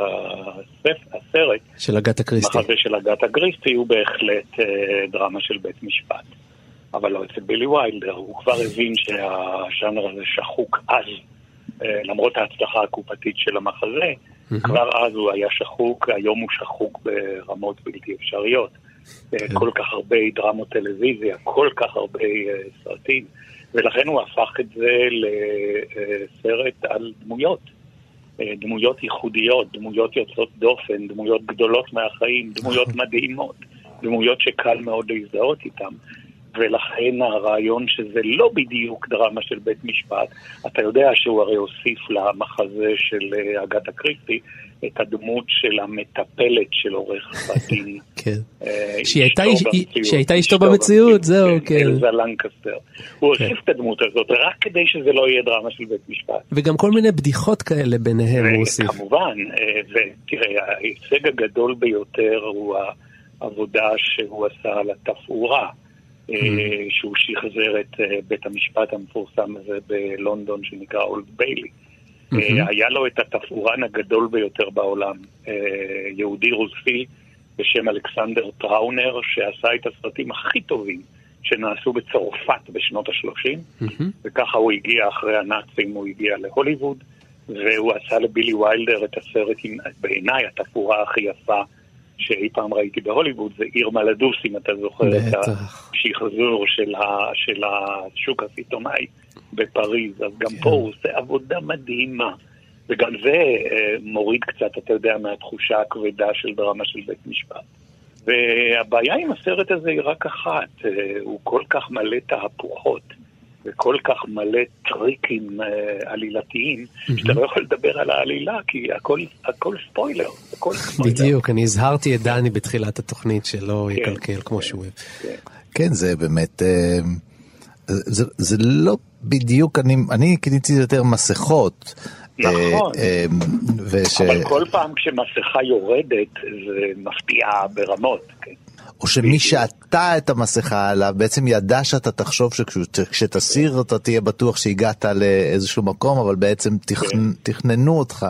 הסרט, של אגתה קריסטי. מחזה של אגתה קריסטי, הוא בהחלט אה, דרמה של בית משפט. אבל לא אצל בילי ויילדר, הוא כבר הבין שהז'אנר הזה שחוק אז, אה, למרות ההצלחה הקופתית של המחזה, כבר אז הוא היה שחוק, היום הוא שחוק ברמות בלתי אפשריות. אה, כל כך הרבה דרמות טלוויזיה, כל כך הרבה סרטים, ולכן הוא הפך את זה לסרט על דמויות. אה, דמויות ייחודיות, דמויות יוצאות דופן, דמויות גדולות מהחיים, דמויות מדהימות, דמויות שקל מאוד להזדהות איתן. ולכן הרעיון שזה לא בדיוק דרמה של בית משפט, אתה יודע שהוא הרי הוסיף למחזה של אה, אגתה קריסטי את הדמות של המטפלת של עורך הדין. כן. אה. שהייתה אשתו במציאות, זהו, כן. אלזה לנקסטר. הוא הוסיף את הדמות הזאת רק כדי שזה לא יהיה דרמה של בית משפט. וגם כל מיני בדיחות כאלה ביניהם הוא הוסיף. כמובן, אה, ותראה, ההישג הגדול ביותר הוא העבודה שהוא עשה על התפאורה. שהוא שחזר את אה, בית המשפט המפורסם הזה בלונדון שנקרא אולד ביילי. אה, היה לו את התפאורן הגדול ביותר בעולם, אה, יהודי רוסי בשם אלכסנדר טראונר, שעשה את הסרטים הכי טובים שנעשו בצרפת בשנות ה-30, וככה הוא הגיע אחרי הנאצים, הוא הגיע להוליווד, והוא עשה לבילי ויילדר את הסרט, בעיניי, התפאורה הכי יפה שאי פעם ראיתי בהוליווד, זה עיר מלדוס, אם אתה זוכר את. השחזור של, ה, של השוק הסיטונאי בפריז, אז גם פה הוא עושה עבודה מדהימה. וגם זה אה, מוריד קצת, אתה יודע, מהתחושה הכבדה של דרמה של בית משפט. והבעיה עם הסרט הזה היא רק אחת, אה, הוא כל כך מלא תהפוכות וכל כך מלא טריקים אה, עלילתיים, שאתה לא יכול לדבר על העלילה, כי הכל, הכל ספוילר, הכל ספוילר. בדיוק, אני הזהרתי את דני בתחילת התוכנית שלא כן, יקלקל כמו שהוא אוהב. כן, זה באמת, אה, זה, זה לא בדיוק, אני, אני קניתי יותר מסכות. נכון. אה, אה, וש... אבל כל פעם כשמסכה יורדת, זה מפתיע ברמות. כן. או שמי שעטה את המסכה עליו בעצם ידע שאתה תחשוב שכשתסיר אותה תהיה בטוח שהגעת לאיזשהו מקום, אבל בעצם תכנ... תכננו אותך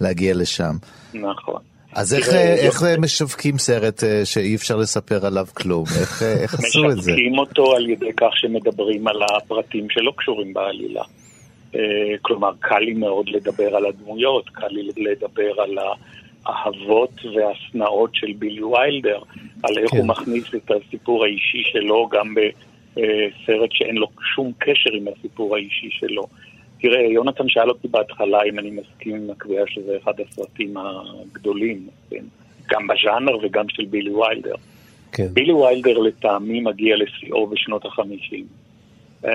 להגיע לשם. נכון. אז איך, איך משווקים סרט אה, שאי אפשר לספר עליו כלום? איך, איך עשו את זה? משווקים אותו על ידי כך שמדברים על הפרטים שלא קשורים בעלילה. אה, כלומר, קל לי מאוד לדבר על הדמויות, קל לי לדבר על האהבות והשנאות של בילי ויילדר, על איך כן. הוא מכניס את הסיפור האישי שלו גם בסרט שאין לו שום קשר עם הסיפור האישי שלו. תראה, יונתן שאל אותי בהתחלה אם אני מסכים עם הקביעה שזה אחד הסרטים הגדולים, כן? גם בז'אנר וגם של בילי ויילדר. כן. בילי ויילדר לטעמי מגיע לשיאו בשנות החמישים. אה,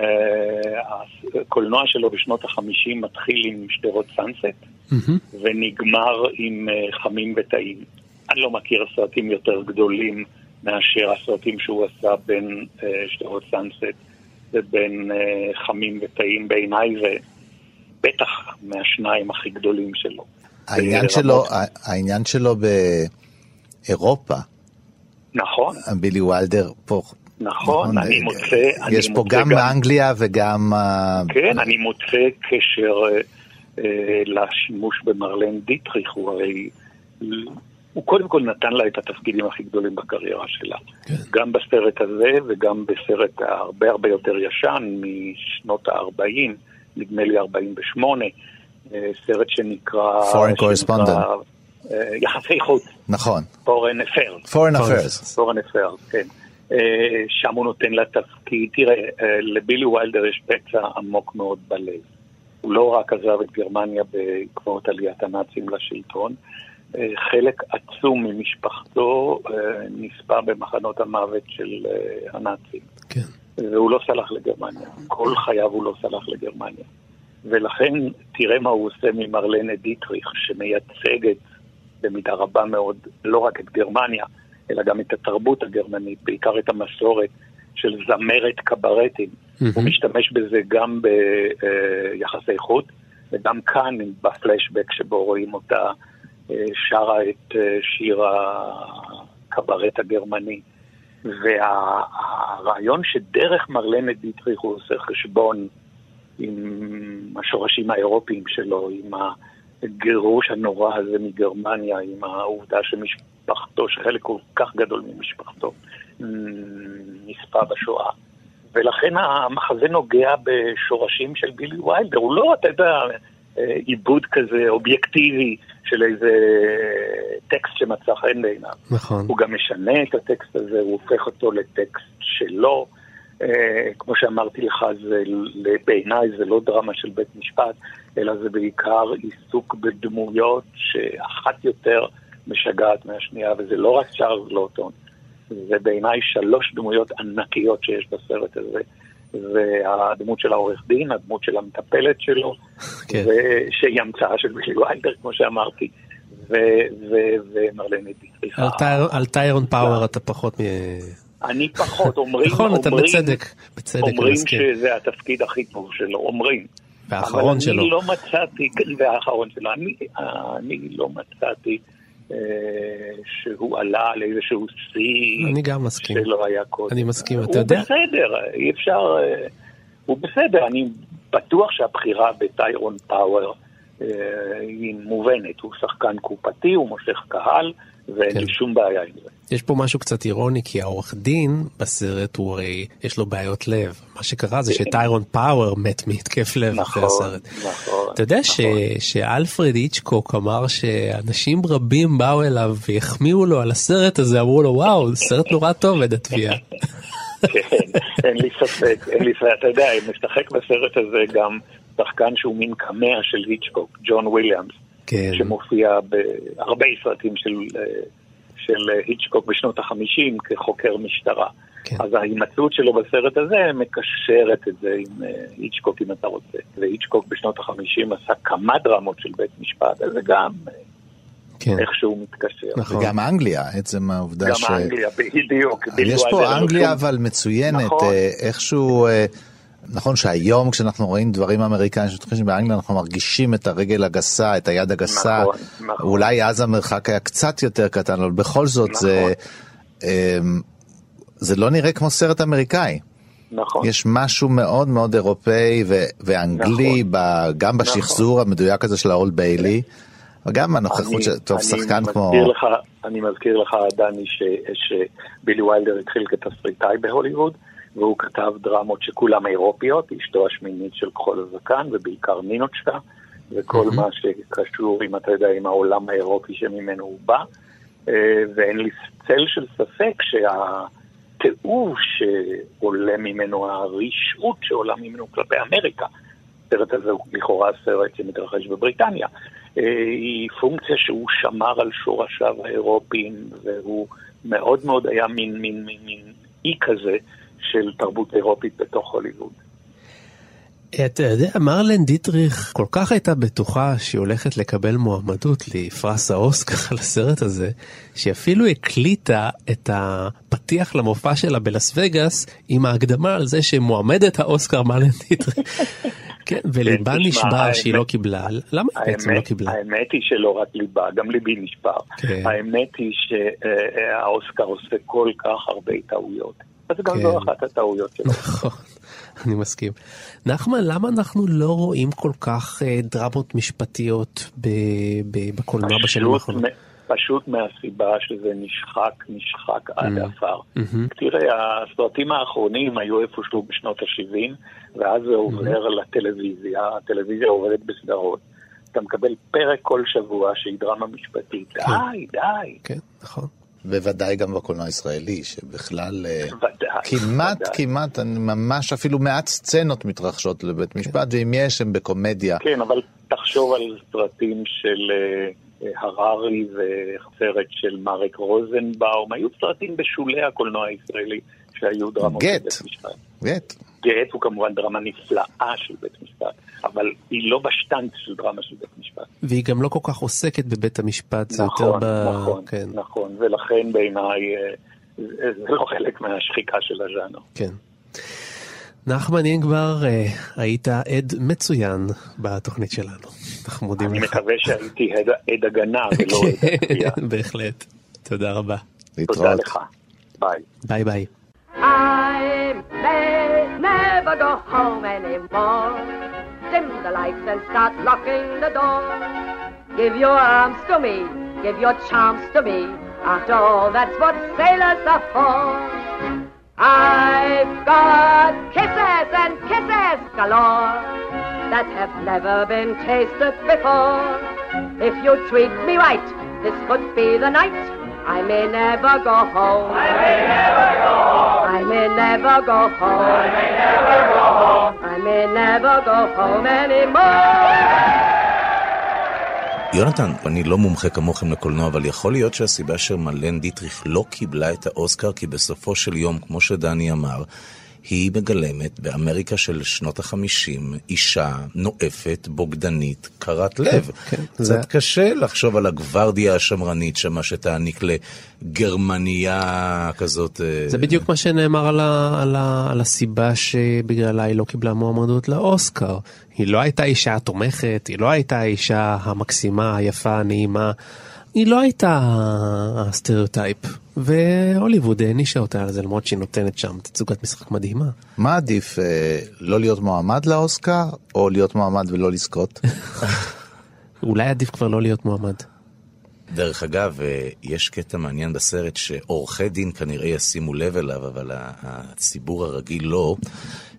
הקולנוע שלו בשנות החמישים מתחיל עם שדרות סאנסט ונגמר עם אה, חמים וטעים. אני לא מכיר סרטים יותר גדולים מאשר הסרטים שהוא עשה בין אה, שדרות סאנסט ובין חמים וטעים בעיניי, ובטח מהשניים הכי גדולים שלו. העניין שלו, העניין שלו באירופה, נכון, בילי וילדר פה. נכון, אני אה, מוצא... אני יש פה מוצא גם מאנגליה וגם... אה, כן, אני מוצא קשר אה, לשימוש במרלן דיטריך, הוא הרי... הוא קודם כל נתן לה את התפקידים הכי גדולים בקריירה שלה. גם בסרט הזה וגם בסרט הרבה הרבה יותר ישן, משנות ה-40, נדמה לי 48, אה, סרט שנקרא... Foreign Correspondent. יחסי חוץ, נכון. Foreign Affairs. Foreign Affairs. Foreign Affairs, כן. שם הוא נותן לה תפקיד. תראה, אה, לבילי ויילדר יש פצע עמוק מאוד בלב. הוא לא רק עזב את גרמניה בעקבות עליית הנאצים לשלטון, אה, חלק עצום ממשפחתו אה, נספה במחנות המוות של הנאצים. כן. והוא לא סלח לגרמניה. כל חייו הוא לא סלח לגרמניה. ולכן תראה מה הוא עושה ממרלנה דיטריך, שמייצגת במידה רבה מאוד לא רק את גרמניה, אלא גם את התרבות הגרמנית, בעיקר את המסורת של זמרת קברטים. הוא משתמש בזה גם ביחסי חוץ, וגם כאן בפלשבק שבו רואים אותה אה, שרה את אה, שיר הקברט הגרמני. והרעיון שדרך מרלנה דיטריך הוא עושה חשבון עם השורשים האירופיים שלו, עם הגירוש הנורא הזה מגרמניה, עם העובדה שמשפחתו, שחלק כל כך גדול ממשפחתו, נספה בשואה. ולכן המחזה נוגע בשורשים של בילי ויילדר, הוא לא, אתה יודע, עיבוד כזה אובייקטיבי של איזה טקסט שמצא חן בעיניו. נכון. הוא גם משנה את הטקסט הזה, הוא הופך אותו לטקסט שלו. אה, כמו שאמרתי לך, זה, בעיניי זה לא דרמה של בית משפט, אלא זה בעיקר עיסוק בדמויות שאחת יותר משגעת מהשנייה, וזה לא רק צ'ארלס לוטון, זה בעיניי שלוש דמויות ענקיות שיש בסרט הזה. והדמות של העורך דין, הדמות של המטפלת שלו, כן. שהיא המצאה של בילי ויילדר, כמו שאמרתי, ו- ו- ומרלנה דיטריך. על טייר- על טיירון פאוור אתה פחות מ... אני פחות, אומרים, נכון, אתה אומרים, בצדק, בצדק, אני אומרים. שזה התפקיד הכי טוב שלו, אומרים. והאחרון אבל שלו. אני לא מצאתי, והאחרון שלו, אני, אני לא מצאתי אה, שהוא עלה על איזשהו שיא אני גם מסכים. שלא היה קודם. אני מסכים, אתה הוא יודע? בסדר, אי אפשר, אה, הוא בסדר, אני בטוח שהבחירה בטיירון פאוור אה, היא מובנת, הוא שחקן קופתי, הוא מושך קהל, ואין לי שום בעיה עם זה. יש פה משהו קצת אירוני, כי העורך דין בסרט הוא הרי, יש לו בעיות לב. מה שקרה זה שטיירון פאוור מת מהתקף לב אחרי נכון, הסרט. נכון. אתה יודע ש, שאלפרד היצ'קוק אמר שאנשים רבים באו אליו והחמיאו לו על הסרט הזה, אמרו לו וואו, סרט נורא טוב עד התביעה. כן, אין לי ספק, אין לי ספק. אתה יודע, משחק בסרט הזה גם שחקן שהוא מין קמע של היצ'קוק, ג'ון וויליאמס, כן. שמופיע בהרבה סרטים של, אה, של היצ'קוק בשנות החמישים כחוקר משטרה. כן. אז ההימצאות שלו בסרט הזה מקשרת את זה עם אה, היצ'קוק אם אתה רוצה. והיצ'קוק בשנות החמישים עשה כמה דרמות של בית משפט, אז זה גם אה, כן. איכשהו מתקשר. וגם אנגליה, עצם העובדה גם ש... אנגליה, בדיוק. יש פה אנגליה אבל מצוינת, נכון. איכשהו, נכון שהיום כשאנחנו רואים דברים אמריקאים שמתחילים באנגליה אנחנו מרגישים את הרגל הגסה, את היד הגסה, נכון, נכון. אולי אז המרחק היה קצת יותר קטן, אבל בכל זאת זה, אה, זה לא נראה כמו סרט אמריקאי. נכון. יש משהו מאוד מאוד אירופאי ו- ואנגלי, ב- גם בשחזור המדויק הזה של האולד ביילי, וגם הנוכחות של, טוב, אני שחקן כמו... לך, אני מזכיר לך, דני, ש, שבילי ויילדר התחיל כתסריטאי בהוליווד, והוא כתב דרמות שכולן אירופיות, אשתו השמינית של כחול הזקן, ובעיקר נינוצ'קה, וכל מה שקשור, אם אתה יודע, עם העולם האירופי שממנו הוא בא. אה, ואין לי צל של ספק שהתיעוב שעולה ממנו, הרשעות שעולה ממנו כלפי אמריקה, הסרט הזה הוא לכאורה סרט שמתרחש בבריטניה. אה, היא פונקציה שהוא שמר על שורשיו האירופיים, והוא מאוד מאוד היה מין, מין, מין, מין אי כזה של תרבות אירופית בתוך הוליווד. אתה יודע, מרלן דיטריך כל כך הייתה בטוחה שהיא הולכת לקבל מועמדות לפרס האוסקר על הסרט הזה, שהיא אפילו הקליטה את הפתיח למופע שלה בלאס וגאס עם ההקדמה על זה שמועמדת האוסקר מרלן דיטריך. כן, וליבה תשמע, נשבר שהיא לא קיבלה, למה היא בעצם לא קיבלה? האמת היא שלא רק ליבה, גם ליבי נשבר. כן. האמת היא שהאוסקר עושה כל כך הרבה טעויות. אז גם כן. זו אחת הטעויות שלו. נכון, אני מסכים. נחמן, למה אנחנו לא רואים כל כך אה, דרמות משפטיות בקולנוע בשנים האחרונות? פשוט מהסיבה שזה נשחק, נשחק עד Mm. עפר. מהמם. תראה, הסרטים האחרונים היו איפשהו בשנות ה-70, ואז זה עובר לטלוויזיה, הטלוויזיה עובדת בסדרות. אתה מקבל פרק כל שבוע שהיא דרמה משפטית. די, די. כן, נכון. בוודאי גם בקולנוע הישראלי, שבכלל אה, ודאי. כמעט, ודאי. כמעט, ממש אפילו מעט סצנות מתרחשות לבית משפט, ואם יש, הם בקומדיה. כן, אבל תחשוב על סרטים של אה, הררי וסרט של מרק רוזנבאום, היו סרטים בשולי הקולנוע הישראלי שהיו דרמות גט. בית משפט. גט. גט הוא כמובן דרמה נפלאה של בית משפט, אבל היא לא בשטנץ של דרמה של בית משפט. והיא גם לא כל כך עוסקת בבית המשפט, זה נכון, יותר ב... נכון, כן, נכון, ולכן בעיניי אה, זה לא חלק מהשחיקה של הז'אנר. כן. נחמן אינגבר, אה, היית עד מצוין בתוכנית שלנו. אנחנו מודים אני לך. מקווה שהייתי עד- עד הגנה ולא עד התביעה. כן, בהחלט. תודה רבה. תודה לך. ביי. ביי ביי. Never go home anymore. Dim the lights and start locking the door. Give your arms to me, give your charms to me. After all, that's what sailors are for. I've got kisses and kisses galore that have never been tasted before. If you treat me right, this could be the night. I may never go home. I may never go home. I may never go home. I may never go home. I may never go home anymore. יונתן, אני לא מומחה כמוכם לקולנוע, אבל יכול להיות שהסיבה שמלן דיטריך לא קיבלה את האוסקר, כי בסופו של יום, כמו שדני אמר, היא מגלמת באמריקה של שנות החמישים אישה נואפת, בוגדנית, קרת לב. כן, קצת זה- קשה לחשוב על הגוורדיה השמרנית שמה שתעניק לגרמניה כזאת. אה, זה בדיוק מה שנאמר על, ה, על, ה, על הסיבה שבגללה היא לא קיבלה מועמדות לאוסקר. היא לא הייתה אישה תומכת, היא לא הייתה האישה המקסימה, היפה, הנעימה. היא לא הייתה הסטריאוטייפ. והוליווד הענישה אותה על זה למרות שהיא נותנת שם תצוגת משחק מדהימה. מה עדיף, אה, לא להיות מועמד לאוסקר, או להיות מועמד ולא לזכות? אולי עדיף כבר לא להיות מועמד. דרך אגב, אה, יש קטע מעניין בסרט שעורכי דין כנראה ישימו לב אליו, אבל הציבור הרגיל לא,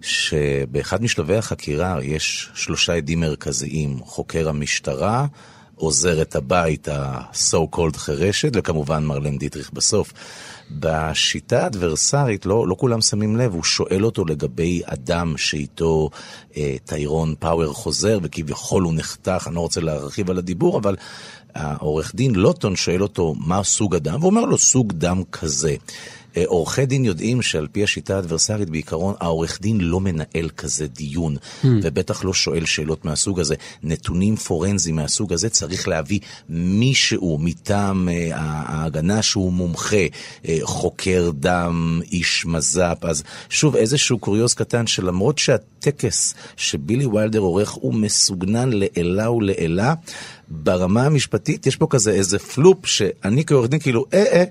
שבאחד משלבי החקירה יש שלושה עדים מרכזיים, חוקר המשטרה, עוזרת הבית, ה-so called חירשת, וכמובן מרלן דיטריך בסוף. בשיטה האדברסרית, לא, לא כולם שמים לב, הוא שואל אותו לגבי אדם שאיתו אה, טיירון פאוור חוזר, וכביכול הוא נחתך, אני לא רוצה להרחיב על הדיבור, אבל העורך דין לוטון שואל אותו מה סוג הדם, והוא אומר לו סוג דם כזה. אה, עורכי דין יודעים שעל פי השיטה האדברסרית, בעיקרון העורך דין לא מנהל כזה דיון, hmm. ובטח לא שואל שאלות מהסוג הזה. נתונים פורנזיים מהסוג הזה צריך להביא מישהו מטעם אה, ההגנה שהוא מומחה, אה, חוקר דם, איש מז"פ. אז שוב, איזשהו קוריוז קטן שלמרות שהטקס שבילי ויילדר עורך הוא מסוגנן לעילה ולעילה, ברמה המשפטית יש פה כזה איזה פלופ שאני כעורך דין כאילו, אה אה,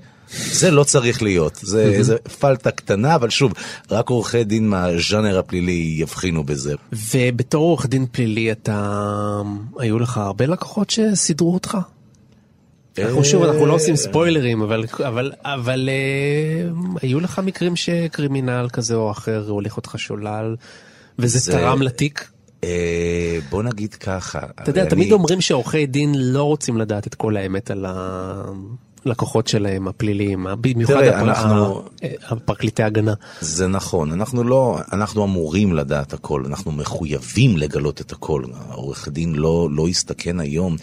זה לא צריך להיות, זה איזה פלטה קטנה, אבל שוב, רק עורכי דין מהז'אנר הפלילי יבחינו בזה. ובתור עורך דין פלילי אתה, היו לך הרבה לקוחות שסידרו אותך? אנחנו שוב, אנחנו לא עושים ספוילרים, אבל, אבל, אבל אה, היו לך מקרים שקרימינל כזה או אחר הוליך אותך שולל, וזה זה... תרם לתיק? אה, בוא נגיד ככה. אתה יודע. תמיד אומרים שעורכי דין לא רוצים לדעת את כל האמת על ה... לקוחות שלהם הפליליים, במיוחד תראה, הפר... אנחנו... הפרקליטי הגנה. זה נכון, אנחנו לא, אנחנו אמורים לדעת הכל, אנחנו מחויבים לגלות את הכל. העורך דין לא, לא יסתכן היום,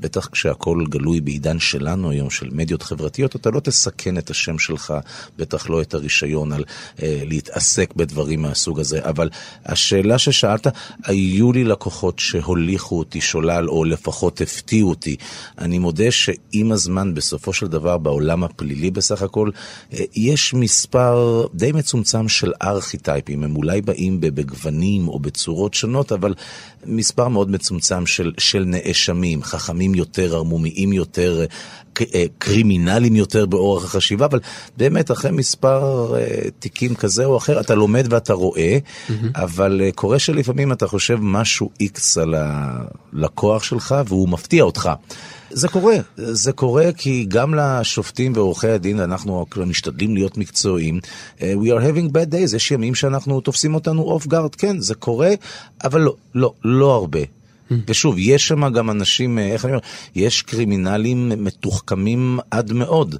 בטח כשהכל גלוי בעידן שלנו היום, של מדיות חברתיות, אתה לא תסכן את השם שלך, בטח לא את הרישיון על אה, להתעסק בדברים מהסוג הזה. אבל השאלה ששאלת, היו לי לקוחות שהוליכו אותי שולל, או לפחות הפתיעו אותי. אני מודה שעם הזמן, בסופו של דבר בעולם הפלילי בסך הכל, אה, יש מספר די מצומצם של ארכיטייפים, הם אולי באים בגוונים או בצורות שונות, אבל מספר מאוד מצומצם של, של נאשמים, חכמים יותר, ערמומיים יותר, אה, קרימינלים יותר באורח החשיבה, אבל באמת אחרי מספר אה, תיקים כזה או אחר, אתה לומד ואתה רואה, mm-hmm. אבל קורה שלפעמים אתה חושב משהו איקס על הלקוח שלך והוא מפתיע אותך. זה קורה, זה קורה כי גם לשופטים ועורכי הדין, אנחנו משתדלים להיות מקצועיים. Uh, we are having bad days, יש ימים שאנחנו תופסים אותנו off guard, כן, זה קורה, אבל לא, לא, לא הרבה. ושוב, יש שם גם אנשים, אה, איך אני אומר, יש קרימינלים מתוחכמים עד מאוד.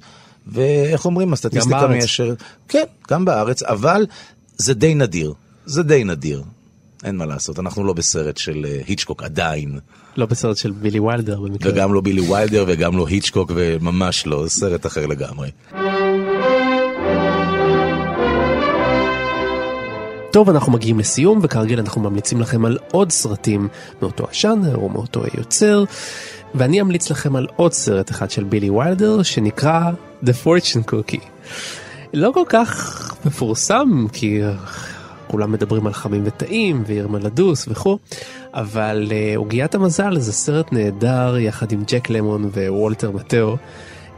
ואיך אומרים, הסטטיסטיקה מיישרת... כן, גם בארץ, אבל זה די נדיר. זה די נדיר. אין מה לעשות, אנחנו לא בסרט של uh, היצ'קוק עדיין. לא בסרט של בילי ויילדר במקרה. וגם לא בילי ויילדר וגם לא היצ'קוק וממש לא, סרט אחר לגמרי. טוב, אנחנו מגיעים לסיום, וכרגיל אנחנו ממליצים לכם על עוד סרטים מאותו הז'אנר או מאותו היוצר, ואני אמליץ לכם על עוד סרט אחד של בילי ויילדר, שנקרא The Fortune Cookie. לא כל כך מפורסם, כי כולם מדברים על חמים וטעים ועיר מלדוס וכו', אבל uh, עוגיית המזל זה סרט נהדר יחד עם ג'ק למון ווולטר מטאו.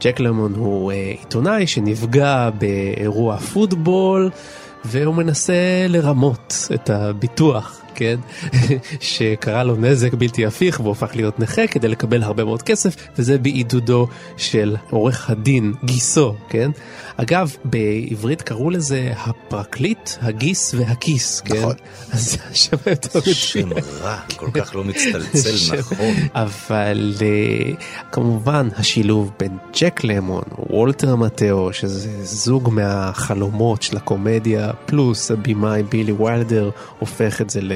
ג'ק למון הוא uh, עיתונאי שנפגע באירוע פוטבול והוא מנסה לרמות את הביטוח כן, שקרה לו נזק בלתי הפיך והוא הפך להיות נכה כדי לקבל הרבה מאוד כסף, וזה בעידודו של עורך הדין גיסו, כן? אגב, בעברית קראו לזה הפרקליט, הגיס והכיס, כן? נכון. אז שם יותר שם רע, כל כך לא מצטלצל נכון. אבל אה, כמובן השילוב בין ג'ק למון, וולטר מטאו, שזה זוג מהחלומות של הקומדיה, פלוס הבמאי בילי ויילדר, הופך את זה ל...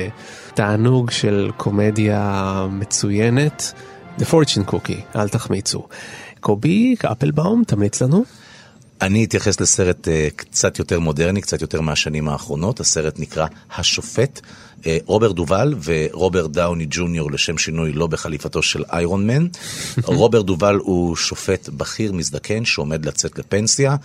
תענוג של קומדיה מצוינת. The Fortune Cookie, אל תחמיצו. קובי אפלבאום, תמליץ לנו. אני אתייחס לסרט uh, קצת יותר מודרני, קצת יותר מהשנים האחרונות. הסרט נקרא השופט. אה, רוברט דובל ורוברט דאוני ג'וניור לשם שינוי לא בחליפתו של איירון מן. רוברט דובל הוא שופט בכיר מזדקן שעומד לצאת לפנסיה.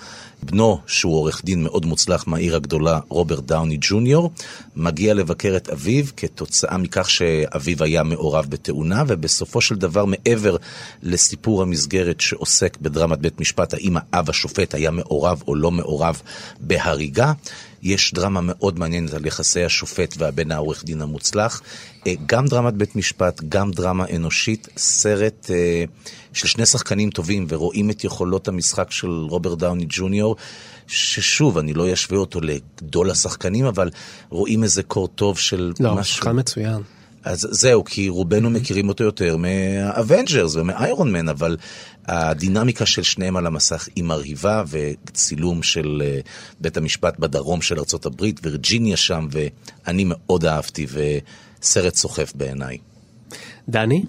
בנו, שהוא עורך דין מאוד מוצלח מהעיר הגדולה, רוברט דאוני ג'וניור, מגיע לבקר את אביו כתוצאה מכך שאביו היה מעורב בתאונה, ובסופו של דבר, מעבר לסיפור המסגרת שעוסק בדרמת בית משפט, האם האב השופט היה מעורב או לא מעורב בהריגה, יש דרמה מאוד מעניינת על יחסי השופט והבן העורך דין המוצלח. אה, גם דרמת בית משפט, גם דרמה אנושית, סרט אה, של שני שחקנים טובים, ורואים את יכולות המשחק של רוברט דאוני ג'וניור. ששוב, אני לא אשווה אותו לגדול השחקנים, אבל רואים איזה קור טוב של לא, משהו. שחקן מצוין. אז זהו, כי רובנו מכירים אותו יותר מה Avengers ומ Iron Man, אבל הדינמיקה של שניהם על המסך היא מרהיבה, וצילום של אה, בית המשפט בדרום של ארה"ב, וירג'יניה שם, ואני מאוד אהבתי, וסרט סוחף בעיניי. דני?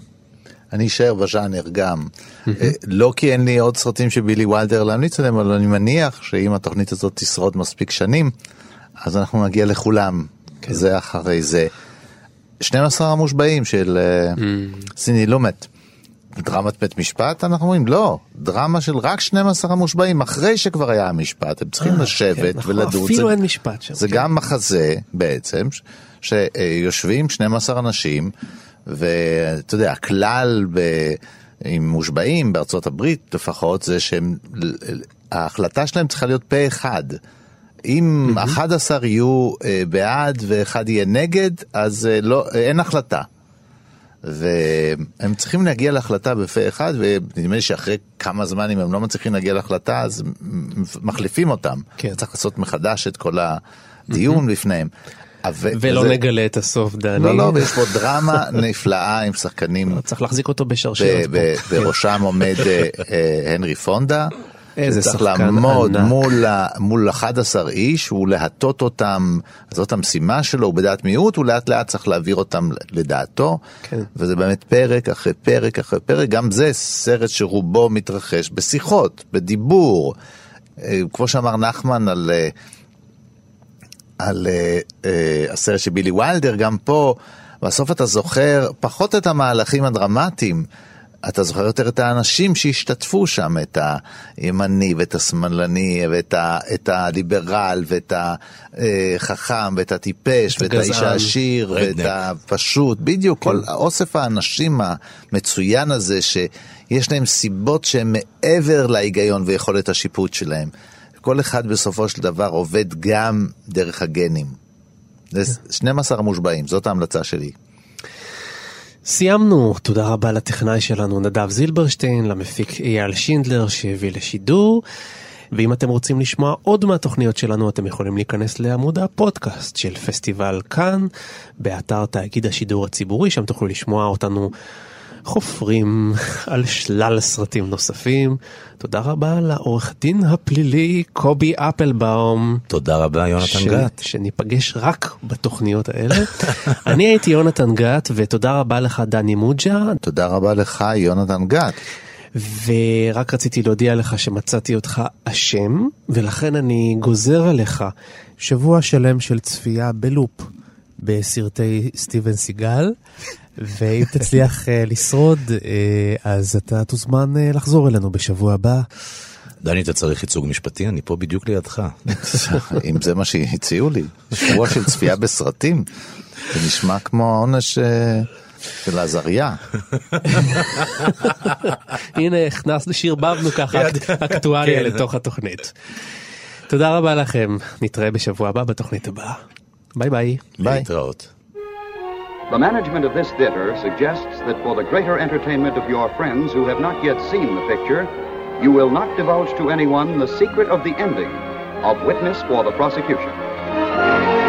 אני אשאר בז'אנר גם. אה, לא כי אין לי עוד סרטים של בילי וילדר להמליץ עליהם, אבל אני מניח שאם התוכנית הזאת תשרוד מספיק שנים, אז אנחנו נגיע לכולם. זה אחרי זה. 12 המושבעים של אה, סיני לומט. דרמת בית משפט אנחנו אומרים לא דרמה של רק 12 המושבעים אחרי שכבר היה המשפט הם צריכים אה, לשבת כן, נכון, ולדון אפילו זה, אין משפט שם, זה כן. גם מחזה בעצם שיושבים 12 אנשים ואתה יודע הכלל ב... עם מושבעים בארצות הברית לפחות זה שהם ההחלטה שלהם צריכה להיות פה אחד. אם 11 יהיו אה, בעד ואחד יהיה נגד, אז אה, לא, אין החלטה. והם צריכים להגיע להחלטה בפה אחד, ונדמה לי שאחרי כמה זמן, אם הם לא מצליחים להגיע להחלטה, אז מחליפים אותם. כן. צריך לעשות מחדש את כל הדיון בפניהם. אבל- ולא וזה- נגלה את הסוף, דני. לא, לא, ויש פה דרמה נפלאה עם שחקנים. צריך להחזיק אותו בשרשרת ב- ב- פה. בראשם עומד אה, אה, הנרי פונדה. איזה שחקן לעמוד ענק. מול, ה- מול 11 איש ולהטות אותם, זאת המשימה שלו, הוא בדעת מיעוט, הוא לאט לאט צריך להעביר אותם לדעתו, כן. וזה באמת פרק אחרי פרק אחרי פרק, גם זה סרט שרובו מתרחש בשיחות, בדיבור, אה, כמו שאמר נחמן על... אה, על אה, אה, הסרט של בילי וילדר, גם פה, בסוף אתה זוכר פחות את המהלכים הדרמטיים, אתה זוכר יותר את האנשים שהשתתפו שם, את הימני ואת השמאלני ואת ה, את הליברל ואת החכם ואת הטיפש ואת האיש. העשיר ואת. הפשוט, בדיוק, כל אוסף האנשים המצוין הזה שיש להם סיבות שהן מעבר להיגיון ויכולת השיפוט שלהם. כל אחד בסופו של דבר עובד גם דרך הגנים. זה 12 המושבעים, זאת ההמלצה שלי. סיימנו, תודה רבה לטכנאי שלנו נדב זילברשטיין, למפיק אייל שינדלר שהביא לשידור. ואם אתם רוצים לשמוע עוד מהתוכניות שלנו, אתם יכולים להיכנס לעמוד הפודקאסט של פסטיבל כאן, באתר תאגיד השידור הציבורי, שם תוכלו לשמוע אותנו חופרים על שלל סרטים נוספים. תודה רבה לעורך דין הפלילי קובי אפלבאום. תודה רבה יונתן גת. שניפגש רק בתוכניות האלה. אני הייתי יונתן גת, ותודה רבה לך דני מוג'ה. תודה רבה לך יונתן גת. ורק רציתי להודיע לך שמצאתי אותך אשם, ולכן אני גוזר עליך שבוע שלם של צפייה בלופ בסרטי סטיבן סיגל, ואם תצליח אה, לשרוד, אה, אז אתה תוזמן אה, לחזור אלינו בשבוע הבא. דני, אתה צריך ייצוג משפטי? אני פה בדיוק לידך. אם זה מה שהציעו לי, שבוע של צפייה בסרטים, זה נשמע כמו העונש של עזריה. הנה, הכנסנו, שרבבנו ככה אקטואליה כן. לתוך התוכנית. תודה רבה לכם, נתראה בשבוע הבא בתוכנית הבאה. ביי ביי. ביי. להתראות. The management of this theater suggests that for the greater entertainment of your friends who have not yet seen the picture, you will not divulge to anyone the secret of the ending of Witness for the Prosecution.